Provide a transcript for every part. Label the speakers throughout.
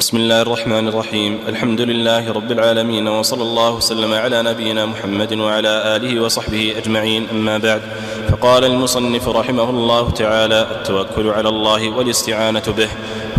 Speaker 1: بسم الله الرحمن الرحيم الحمد لله رب العالمين وصلى الله وسلم على نبينا محمد وعلى اله وصحبه اجمعين اما بعد فقال المصنف رحمه الله تعالى التوكل على الله والاستعانه به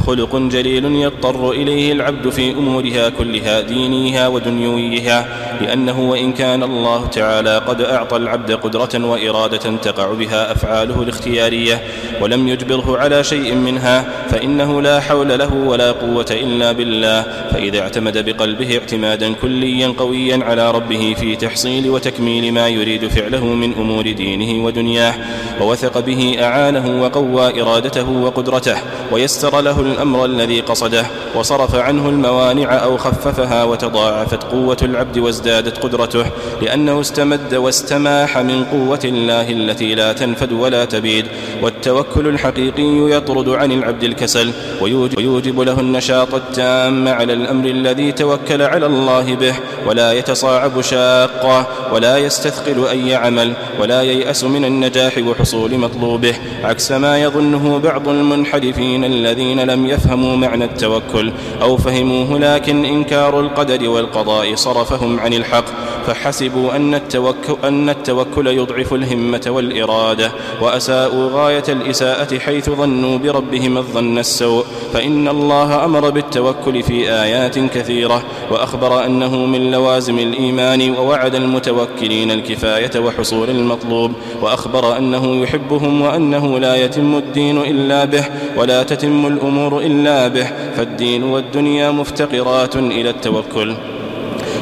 Speaker 1: خلق جليل يضطر إليه العبد في أمورها كلها دينيها ودنيويها لأنه وإن كان الله تعالى قد أعطى العبد قدرة وإرادة تقع بها أفعاله الاختيارية ولم يجبره على شيء منها فإنه لا حول له ولا قوة إلا بالله فإذا اعتمد بقلبه اعتمادا كليا قويا على ربه في تحصيل وتكميل ما يريد فعله من أمور دينه ودنياه ووثق به أعانه وقوى إرادته وقدرته ويسر له الأمر الذي قصده وصرف عنه الموانع أو خففها وتضاعفت قوة العبد وازدادت قدرته لأنه استمد واستماح من قوة الله التي لا تنفد ولا تبيد والتوكل الحقيقي يطرد عن العبد الكسل ويوجب له النشاط التام على الأمر الذي توكل على الله به ولا يتصاعب شاقه ولا يستثقل أي عمل ولا ييأس من النجاح وحصول مطلوبه عكس ما يظنه بعض المنحرفين الذين لم يفهموا معنى التوكل أو فهموه لكن إنكار القدر والقضاء صرفهم عن الحق فحسبوا أن التوكل, أن التوكل يضعف الهمة والإرادة وأساءوا غاية الإساءة حيث ظنوا بربهم الظن السوء فإن الله أمر بالتوكل في آيات كثيرة وأخبر أنه من لوازم الإيمان ووعد المتوكلين الكفاية وحصول المطلوب وأخبر أنه يحبهم وأنه لا يتم الدين إلا به ولا تتم الأمور إلا به فالدين والدنيا مفتقرات إلى التوكل.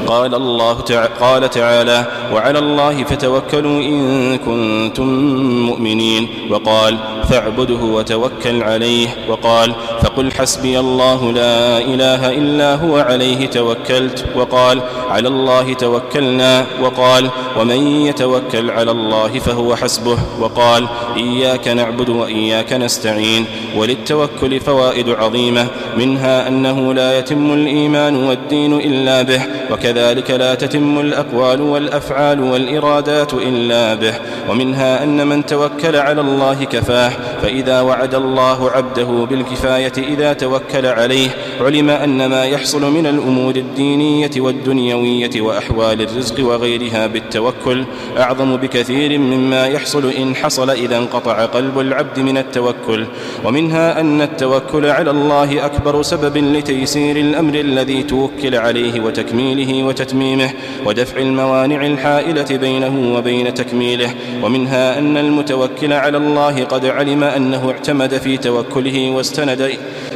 Speaker 1: قال الله تعالى قال تعالى وعلى الله فتوكلوا إن كنتم مؤمنين. وقال فاعبده وتوكل عليه. وقال فقل حسبي الله لا إله إلا هو عليه توكلت. وقال على الله توكلنا. وقال ومن يتوكل على الله فهو حسبه. وقال إياك نعبد وإياك نستعين. وللتوكل فوائد عظيمة منها أنه لا يتم الإيمان والدين إلا به وكذلك لا تتم الأقوال والأفعال والإرادات إلا به ومنها أن من توكل على الله كفاه فإذا وعد الله عبده بالكفاية إذا توكل عليه علم أن ما يحصل من الأمور الدينية والدنيوية وأحوال الرزق وغيرها بالتوكل أعظم بكثير مما يحصل إن حصل إذا انقطع قلب العبد من التوكل. ومنها أن التوكل على الله أكبر سبب لتيسير الأمر الذي توكل عليه وتكميله وتتميمه ودفع الموانع الحائلة بينه وبين تكميله. ومنها أن المتوكل على الله قد علم أنه اعتمد في توكله واستند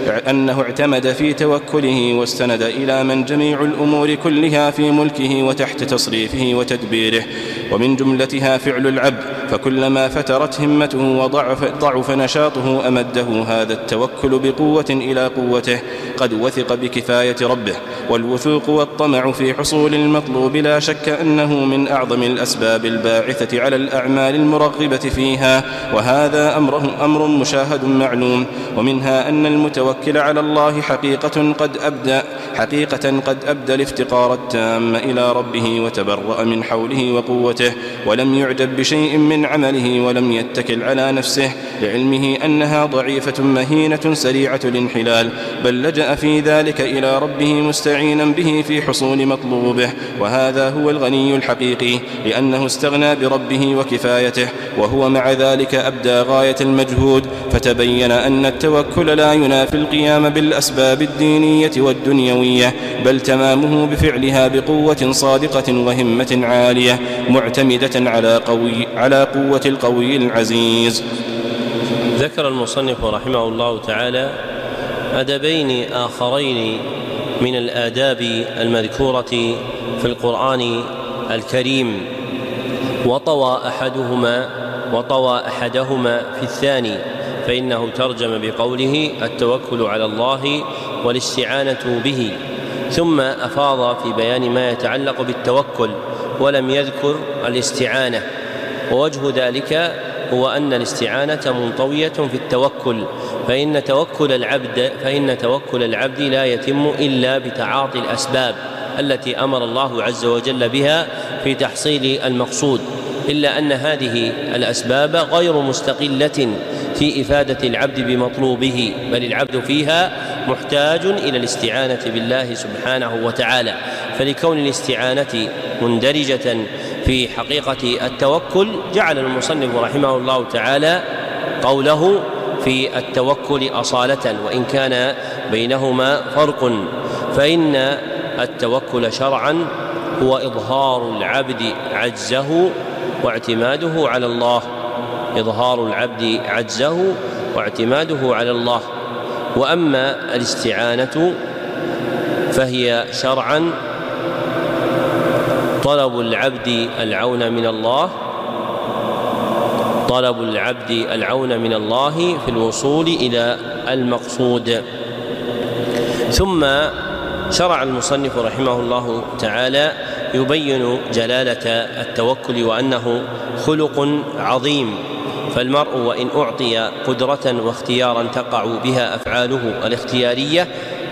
Speaker 1: أنه اعتمد في توكله واستند إلى من جميع الأمور كلها في ملكه وتحت تصريفه وتدبيره. ومن جملتها فعل العبد فكلما فترت همته وضعف ضعف نشاطه أمده هذا التوكل بقوة إلى قوته قد وثق بكفاية ربه. والوثوق والطمع في حصول المطلوب لا شك أنه من أعظم الأسباب الباعثة على الأعمال المرغبة فيها وهذا أمره أمر مشاهد معلوم ومنها أن المتوكل على الله حقيقة قد أبدى حقيقة قد أبدى الافتقار التام إلى ربه وتبرأ من حوله وقوته ولم يعجب بشيء من عمله ولم يتكل على نفسه لعلمه أنها ضعيفة مهينة سريعة الانحلال بل لجأ في ذلك إلى ربه مستعينا به في حصول مطلوبه. وهذا هو الغني الحقيقي لأنه استغنى بربه وكفايته وهو مع ذلك أبدى غاية المجهود. فتبين أن التوكل لا ينافي القيام بالأسباب الدينية والدنيوية بل تمامه بفعلها بقوة صادقة وهمة عالية معتمدة على قوي على قوة القوي العزيز.
Speaker 2: ذكر المصنف رحمه الله تعالى أدبين آخرين من الآداب المذكورة في القرآن الكريم وطوى أحدهما وطوى أحدهما في الثاني فإنه ترجم بقوله التوكل على الله والاستعانة به. ثم أفاض في بيان ما يتعلق بالتوكل ولم يذكر الاستعانة. ووجه ذلك هو أن الاستعانة منطوية في التوكل فإن توكل العبد فإن توكل العبد لا يتم إلا بتعاطي الأسباب التي أمر الله عز وجل بها في تحصيل المقصود إلا أن هذه الأسباب غير مستقلة في إفادة العبد بمطلوبه بل العبد فيها محتاج إلى الاستعانة بالله سبحانه وتعالى. فلكون الاستعانة مندرجة في حقيقة التوكل جعل المصنف رحمه الله تعالى قوله في التوكل أصالة وإن كان بينهما فرق فإن التوكل شرعا هو إظهار العبد عجزه واعتماده على الله. إظهار العبد عجزه واعتماده على الله. وأما الاستعانة فهي شرعا طلب العبد العون من الله طلب العبد العون من الله في الوصول إلى المقصود. ثم شرع المصنف رحمه الله تعالى يبين جلالة التوكل وأنه خلق عظيم فالمرء وإن أعطي قدرة واختيارا تقع بها أفعاله الاختيارية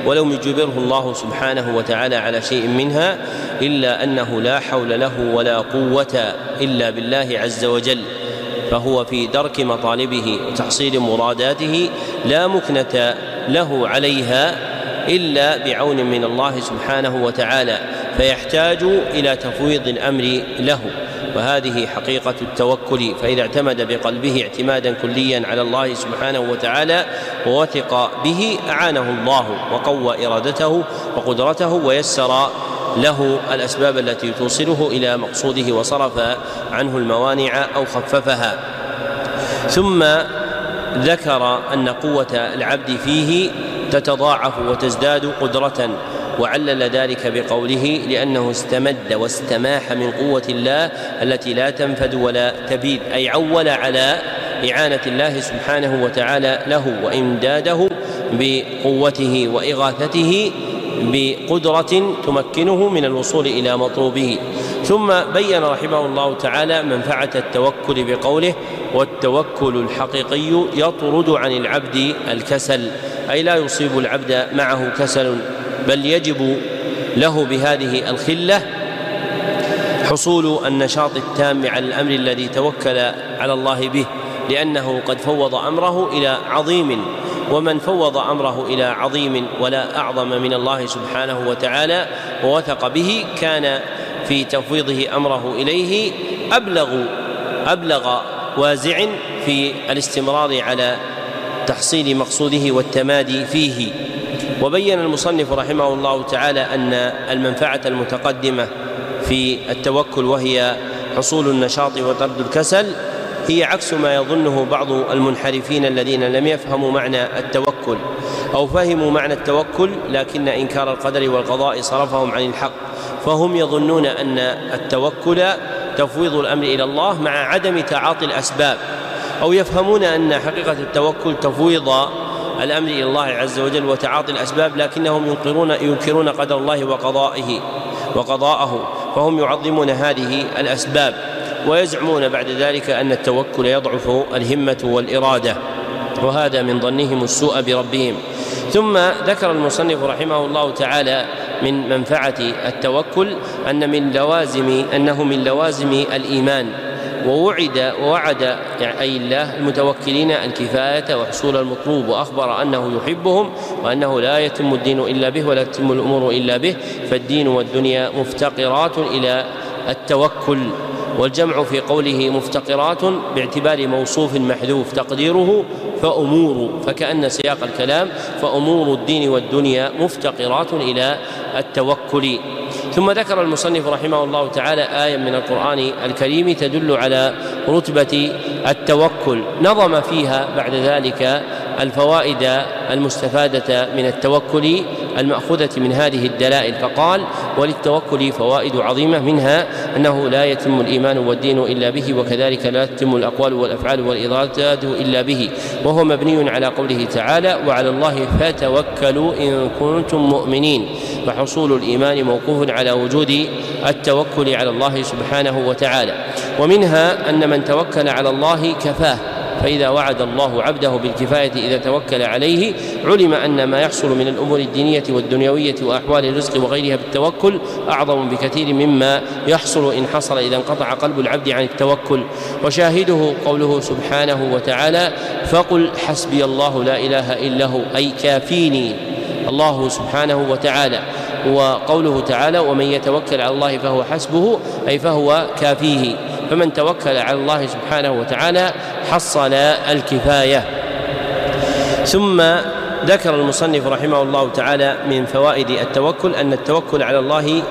Speaker 2: ولم يجبره الله سبحانه وتعالى على شيء منها إلا أنه لا حول له ولا قوة إلا بالله عز وجل. فهو في درك مطالبه وتحصيل مراداته لا مكنة له عليها إلا بعون من الله سبحانه وتعالى فيحتاج إلى تفويض الأمر له. وهذه حقيقة التوكل فإذا اعتمد بقلبه اعتمادا كليا على الله سبحانه وتعالى ووثق به أعانه الله وقوى إرادته وقدرته ويسر له الأسباب التي توصله إلى مقصوده وصرف عنه الموانع أو خففها. ثم ذكر أن قوة العبد فيه تتضاعف وتزداد قدرة وعلل ذلك بقوله لأنه استمد واستماح من قوة الله التي لا تنفد ولا تبيد أي عول على إعانة الله سبحانه وتعالى له وإمداده بقوته وإغاثته بقدرة تمكنه من الوصول إلى مطلوبه. ثم بين رحمه الله تعالى منفعة التوكل بقوله والتوكل الحقيقي يطرد عن العبد الكسل. أي لا يصيب العبد معه كسل بل يجب له بهذه الخلة حصول النشاط التام على الأمر الذي توكل على الله به لأنه قد فوض أمره إلى عظيم ومن فوض أمره إلى عظيم ولا أعظم من الله سبحانه وتعالى ووثق به كان في تفويضه أمره إليه أبلغ أبلغ وازع في الاستمرار على تحصيل مقصوده والتمادي فيه. وبين المصنف رحمه الله تعالى أن المنفعة المتقدمة في التوكل وهي حصول النشاط وطرد الكسل هي عكس ما يظنه بعض المنحرفين الذين لم يفهموا معنى التوكل أو فهموا معنى التوكل لكن إنكار القدر والقضاء صرفهم عن الحق. فهم يظنون أن التوكل تفويض الأمر إلى الله مع عدم تعاطي الأسباب أو يفهمون أن حقيقة التوكل تفويض الأمر إلى الله عز وجل وتعاطي الأسباب لكنهم ينكرون ينكرون قدر الله وقضائه وقضاءه. فهم يعظمون هذه الأسباب. ويزعمون بعد ذلك أن التوكل يضعف الهمة والإرادة وهذا من ظنهم السوء بربهم. ثم ذكر المصنف رحمه الله تعالى من منفعة التوكل أن من لوازم أنه من لوازم الإيمان. ووعد ووعد أي الله المتوكلين الكفاية وحصول المطلوب وأخبر أنه يحبهم وأنه لا يتم الدين إلا به ولا تتم الأمور إلا به فالدين والدنيا مفتقرات إلى التوكل والجمع في قوله مفتقرات باعتبار موصوف محذوف تقديره فأمور فكأن سياق الكلام فأمور الدين والدنيا مفتقرات إلى التوكل. ثم ذكر المصنف رحمه الله تعالى آية من القرآن الكريم تدل على رتبة التوكل. نظم فيها بعد ذلك الفوائد المستفادة من التوكل المأخوذة من هذه الدلائل. فقال وللتوكل فوائد عظيمة منها أنه لا يتم الإيمان والدين إلا به وكذلك لا تتم الأقوال والأفعال والإرادات إلا به. وهو مبني على قوله تعالى وعلى الله فتوكلوا إن كنتم مؤمنين فحصول الإيمان موقوف على وجود التوكل على الله سبحانه وتعالى. ومنها أن من توكل على الله كفاه. فإذا وعد الله عبده بالكفاية إذا توكل عليه علم أن ما يحصل من الأمور الدينية والدنيوية وأحوال الرزق وغيرها بالتوكل أعظم بكثير مما يحصل إن حصل إذا انقطع قلب العبد عن التوكل. وشاهده قوله سبحانه وتعالى فقل حسبي الله لا إله إلا هو أي كافيني الله سبحانه وتعالى. وقوله تعالى ومن يتوكل على الله فهو حسبه أي فهو كافيه. فمن توكل على الله سبحانه وتعالى حصل الكفاية. ثم ذكر المصنف رحمه الله تعالى من فوائد التوكل أن التوكل على الله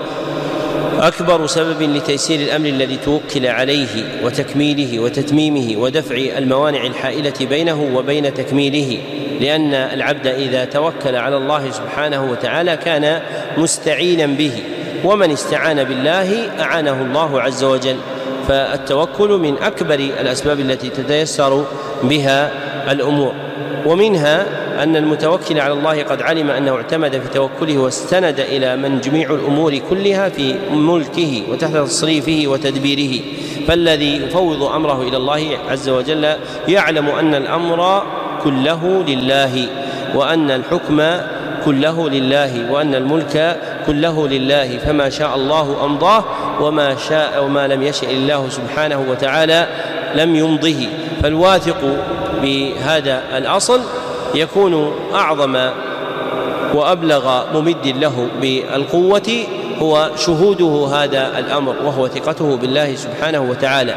Speaker 2: أكبر سبب لتيسير الأمر الذي توكل عليه وتكميله وتتميمه ودفع الموانع الحائلة بينه وبين تكميله لأن العبد إذا توكل على الله سبحانه وتعالى كان مستعينا به ومن استعان بالله أعانه الله عز وجل. فالتوكل من أكبر الأسباب التي تتيسر بها الأمور. ومنها أن المتوكل على الله قد علم أنه اعتمد في توكله واستند إلى من جميع الأمور كلها في ملكه وتحت تصريفه وتدبيره. فالذي يفوض أمره إلى الله عز وجل يعلم أن الأمر كله لله وأن الحكم كله لله وأن الملك كله لله. فما شاء الله أمضاه وما شاء وما لم يشاء الله سبحانه وتعالى لم يمضه. فالواثق بهذا الأصل يكون أعظم وأبلغ ممد له بالقوة هو شهوده هذا الأمر وهو ثقته بالله سبحانه وتعالى.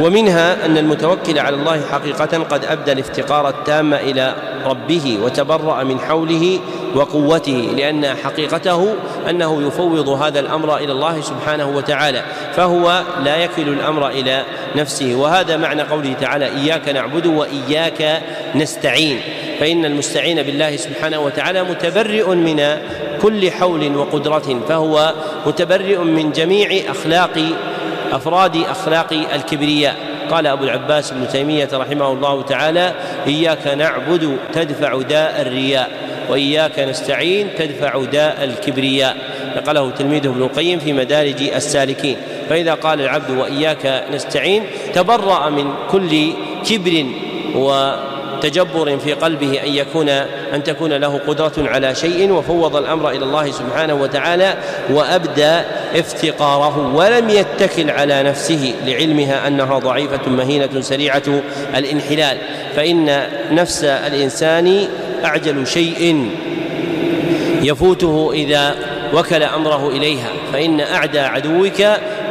Speaker 2: ومنها أن المتوكل على الله حقيقة قد أبدى الافتقار التام إلى ربه وتبرأ من حوله وقوته لأن حقيقته أنه يفوض هذا الأمر إلى الله سبحانه وتعالى فهو لا يكل الأمر إلى نفسه. وهذا معنى قوله تعالى إياك نعبد وإياك نستعين فإن المستعين بالله سبحانه وتعالى متبرئ من كل حول وقدرة فهو متبرئ من جميع أخلاق أفراد أخلاق الكبرياء. قال أبو العباس ابن تيمية رحمه الله تعالى إياك نعبد تدفع داء الرياء وإياك نستعين تدفع داء الكبرياء. نقله تلميذه ابن القيم في مدارج السالكين. فإذا قال العبد وإياك نستعين تبرأ من كل كبر و تجبر في قلبه أن يكون أن تكون له قدرة على شيء وفوض الأمر إلى الله سبحانه وتعالى وأبدى افتقاره ولم يتكل على نفسه لعلمها أنها ضعيفة مهينة سريعة الانحلال. فإن نفس الإنسان أعجل شيء يفوته إذا وكل أمره إليها. فإن أعدى عدوك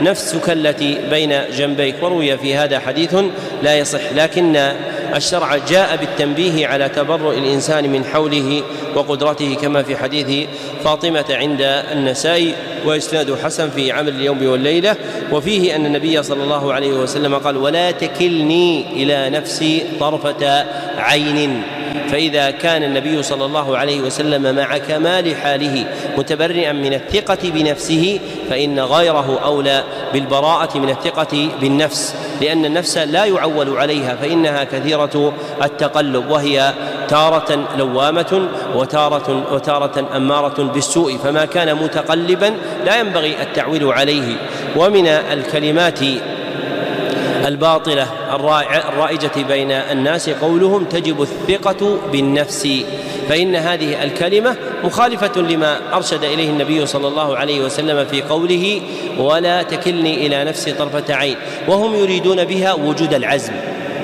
Speaker 2: نفسك التي بين جنبيك. وروي في هذا حديث لا يصح لكن الشرع جاء بالتنبيه على تبرؤ الإنسان من حوله وقدرته كما في حديث فاطمة عند النسائي واسناده حسن في عمل اليوم والليلة. وفيه أن النبي صلى الله عليه وسلم قال ولا تكلني إلى نفسي طرفة عين. فإذا كان النبي صلى الله عليه وسلم مع كمال حاله متبرئا من الثقة بنفسه فإن غيره أولى بالبراءة من الثقة بالنفس لأن النفس لا يعول عليها فإنها كثيرة التقلب وهي تارة لوامة وتارة وتارة أمارة بالسوء فما كان متقلبا لا ينبغي التعويل عليه. ومن الكلمات الباطلة الرائجة بين الناس قولهم تجب الثقة بالنفس. فإن هذه الكلمة مخالفة لما أرشد إليه النبي صلى الله عليه وسلم في قوله ولا تكلني إلى نفسي طرفة عين وهم يريدون بها وجود العزم.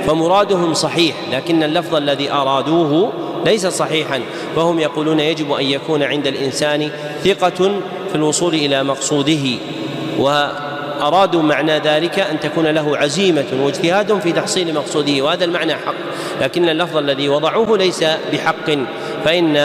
Speaker 2: فمرادهم صحيح لكن اللفظ الذي أرادوه ليس صحيحا فهم يقولون يجب أن يكون عند الإنسان ثقة في الوصول إلى مقصوده و أرادوا معنى ذلك أن تكون له عزيمة واجتهاد في تحصيل مقصوده وهذا المعنى حق لكن اللفظ الذي وضعوه ليس بحق فإن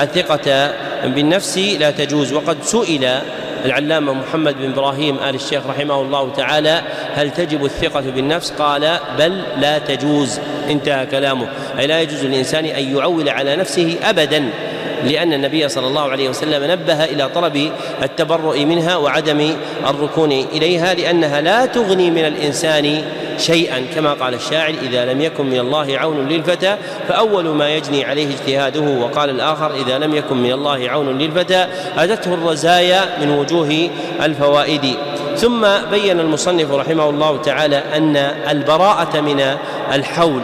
Speaker 2: الثقة بالنفس لا تجوز وقد سئل العلامة محمد بن إبراهيم آل الشيخ رحمه الله تعالى هل تجب الثقة بالنفس؟ قال بل لا تجوز. انتهى كلامه. أي لا يجوز للإنسان أن يعول على نفسه أبدا لأن النبي صلى الله عليه وسلم نبه إلى طلب التبرؤ منها وعدم الركون إليها لأنها لا تغني من الإنسان شيئا كما قال الشاعر إذا لم يكن من الله عون للفتى فأول ما يجني عليه اجتهاده وقال الآخر إذا لم يكن من الله عون للفتى أتته الرزايا من وجوه الفوائد. ثم بين المصنف رحمه الله تعالى أن البراءة من الحول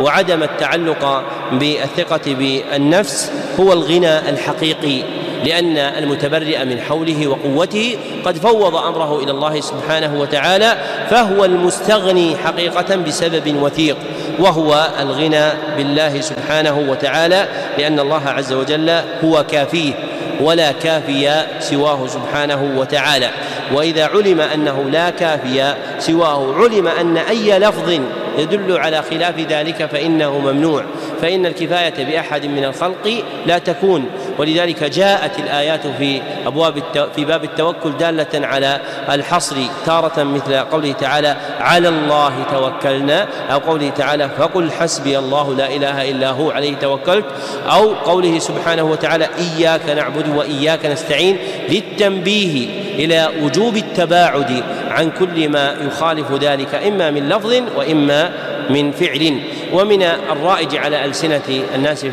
Speaker 2: وعدم التعلق بالثقة بالنفس هو الغنى الحقيقي. لأن المتبرئ من حوله وقوته قد فوض أمره إلى الله سبحانه وتعالى فهو المستغني حقيقة بسبب وثيق وهو الغنى بالله سبحانه وتعالى لأن الله عز وجل هو كافيه ولا كافي سواه سبحانه وتعالى. وإذا علم أنه لا كافي سواه علم أن أي لفظ يدل على خلاف ذلك فإنه ممنوع فإن الكفاية بأحد من الخلق لا تكون. ولذلك جاءت الآيات في أبواب في باب التوكل دالة على الحصر تارة مثل قوله تعالى على الله توكلنا أو قوله تعالى فقل حسبي الله لا إله إلا هو عليه توكلت أو قوله سبحانه وتعالى إياك نعبد وإياك نستعين للتنبيه إلى وجوب التباعد عن كل ما يخالف ذلك إما من لفظ وإما من فعل. ومن الرائج على ألسنة الناس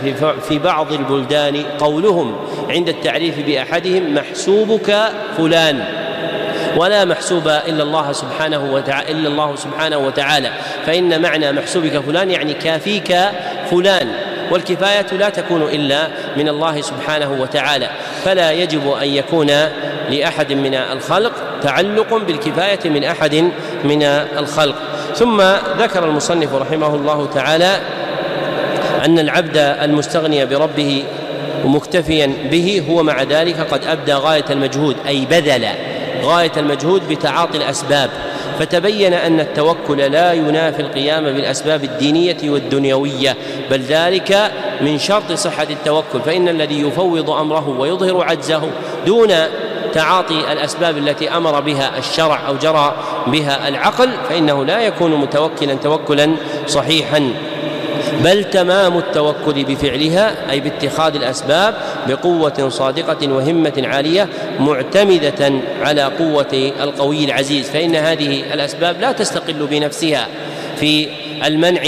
Speaker 2: في بعض البلدان قولهم عند التعريف بأحدهم محسوبك فلان. ولا محسوب إلا الله سبحانه وتعالى إلا الله سبحانه وتعالى. فإن معنى محسوبك فلان يعني كافيك فلان. والكفاية لا تكون إلا من الله سبحانه وتعالى. فلا يجب أن يكون لأحد من الخلق تعلق بالكفاية من أحد من الخلق. ثم ذكر المصنف رحمه الله تعالى أن العبد المستغني بربه ومكتفيا به هو مع ذلك قد أبدى غاية المجهود أي بذل غاية المجهود بتعاطي الأسباب. فتبين أن التوكل لا ينافي القيام بالأسباب الدينية والدنيوية بل ذلك من شرط صحة التوكل. فإن الذي يفوض أمره ويظهر عجزه دون تعاطي الأسباب التي أمر بها الشرع أو جرى بها العقل فإنه لا يكون متوكلا توكلا صحيحا. بل تمام التوكل بفعلها أي باتخاذ الأسباب بقوة صادقة وهمة عالية معتمدة على قوة القوي العزيز. فإن هذه الأسباب لا تستقل بنفسها في المنع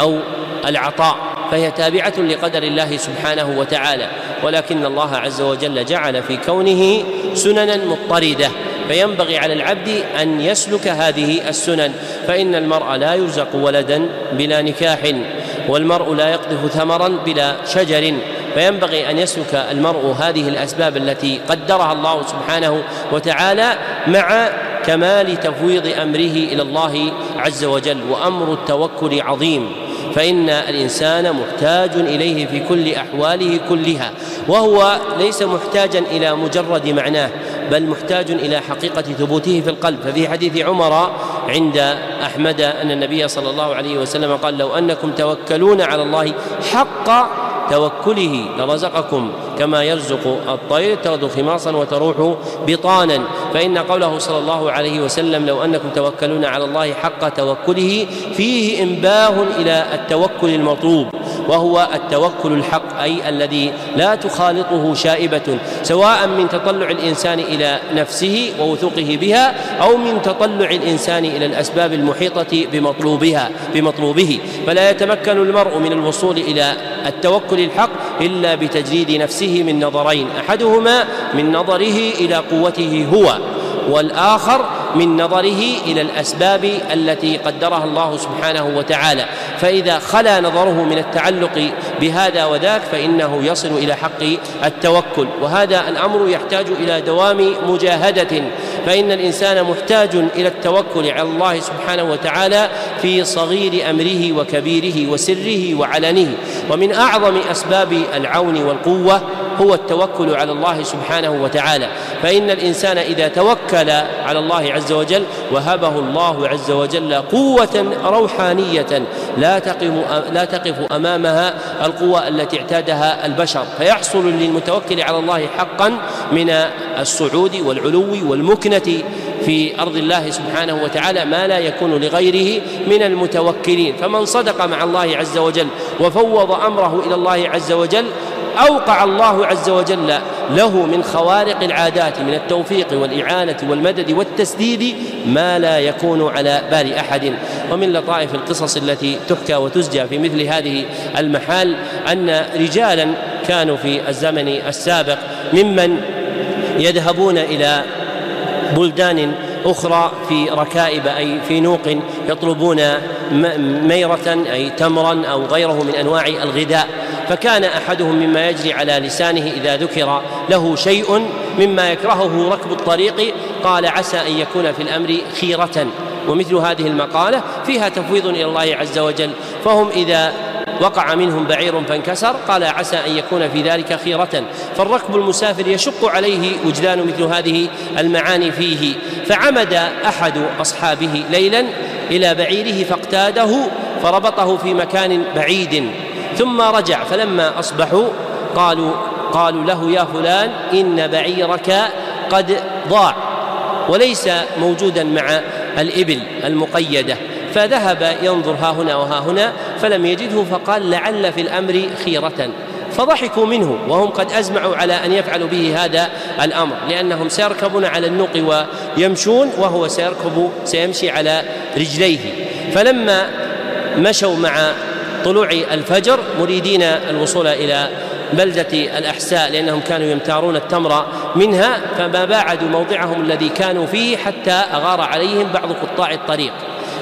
Speaker 2: أو العطاء. فهي تابعة لقدر الله سبحانه وتعالى ولكن الله عز وجل جعل في كونه سننا مضطرده فينبغي على العبد أن يسلك هذه السنن فإن المرء لا يرزق ولدا بلا نكاح والمرء لا يقذف ثمرا بلا شجر فينبغي أن يسلك المرء هذه الأسباب التي قدرها الله سبحانه وتعالى مع كمال تفويض أمره إلى الله عز وجل وأمر التوكل عظيم. فإن الإنسان محتاج إليه في كل أحواله كلها وهو ليس محتاجا إلى مجرد معناه بل محتاج إلى حقيقة ثبوته في القلب. ففي حديث عمر عند أحمد أن النبي صلى الله عليه وسلم قال لو أنكم توكلون على الله حق توكله لرزقكم كما يرزق الطير. تغدو خماصا وتروح بطانا. فإن قوله صلى الله عليه وسلم لو أنكم توكلون على الله حق توكله فيه إنباه إلى التوكل المطلوب. وهو التوكل الحق أي الذي لا تخالطه شائبة سواء من تطلع الإنسان إلى نفسه ووثوقه بها أو من تطلع الإنسان إلى الأسباب المحيطة بمطلوبها بمطلوبه. فلا يتمكن المرء من الوصول إلى التوكل الحق إلا بتجريد نفسه من نظرين أحدهما من نظره إلى قوته هو والآخر من نظره إلى الأسباب التي قدرها الله سبحانه وتعالى. فإذا خلا نظره من التعلق بهذا وذاك فإنه يصل إلى حق التوكل. وهذا الأمر يحتاج إلى دوام مجاهدة. فإن الإنسان محتاج إلى التوكل على الله سبحانه وتعالى في صغير أمره وكبيره وسره وعلنه. ومن أعظم أسباب العون والقوة هو التوكل على الله سبحانه وتعالى. فإن الإنسان إذا توكل على الله عز وجل وهبه الله عز وجل قوة روحانية لا تقف لا تقف أمامها القوة التي اعتادها البشر. فيحصل للمتوكل على الله حقا من الصعود والعلو والمكنة في أرض الله سبحانه وتعالى ما لا يكون لغيره من المتوكلين. فمن صدق مع الله عز وجل وفوض أمره إلى الله عز وجل أوقع الله عز وجل له من خوارق العادات من التوفيق والإعانة والمدد والتسديد ما لا يكون على بال أحد. ومن لطائف القصص التي تحكى وتسجى في مثل هذه المحال أن رجالا كانوا في الزمن السابق ممن يذهبون إلى بلدان أخرى في ركائب أي في نوق يطلبون ميرة أي تمرا أو غيره من أنواع الغذاء. فكان أحدهم مما يجري على لسانه إذا ذكر له شيء مما يكرهه ركب الطريق قال عسى أن يكون في الأمر خيرة. ومثل هذه المقالة فيها تفويض إلى الله عز وجل. فهم إذا وقع منهم بعير فانكسر قال عسى أن يكون في ذلك خيرة. فالركب المسافر يشق عليه وجدان مثل هذه المعاني فيه. فعمد أحد أصحابه ليلا إلى بعيره فاقتاده فربطه في مكان بعيد. ثم رجع فلما أصبحوا قالوا قالوا له يا فلان إن بعيرك قد ضاع وليس موجودا مع الإبل المقيدة فذهب ينظر ها هنا وها هنا فلم يجده فقال لعل في الأمر خيرة فضحكوا منه وهم قد أزمعوا على أن يفعلوا به هذا الأمر لأنهم سيركبون على النوق ويمشون وهو سيركب سيمشي على رجليه فلما مشوا مع طلوع الفجر مريدين الوصول إلى بلدة الأحساء لأنهم كانوا يمتارون التمر منها فما باعدوا موضعهم الذي كانوا فيه حتى أغار عليهم بعض قطاع الطريق.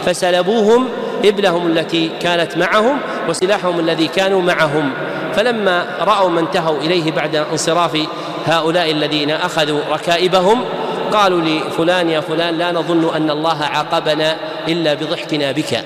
Speaker 2: فسلبوهم إبلهم التي كانت معهم وسلاحهم الذي كانوا معهم. فلما رأوا ما انتهوا إليه بعد انصراف هؤلاء الذين أخذوا ركائبهم قالوا لفلان يا فلان لا نظن أن الله عاقبنا إلا بضحكنا بك.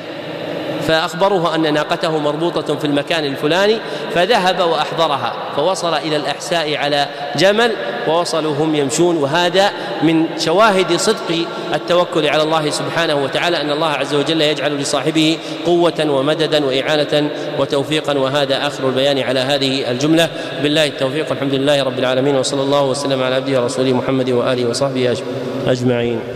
Speaker 2: فأخبروه أن ناقته مربوطة في المكان الفلاني فذهب وأحضرها فوصل إلى الأحساء على جمل ووصلوا هم يمشون وهذا من شواهد صدق التوكل على الله سبحانه وتعالى أن الله عز وجل يجعل لصاحبه قوة ومددا وإعانة وتوفيقا وهذا آخر البيان على هذه الجملة. بالله التوفيق والحمد لله رب العالمين وصلى الله وسلم على عبده ورسوله محمد وآله وصحبه أجمعين.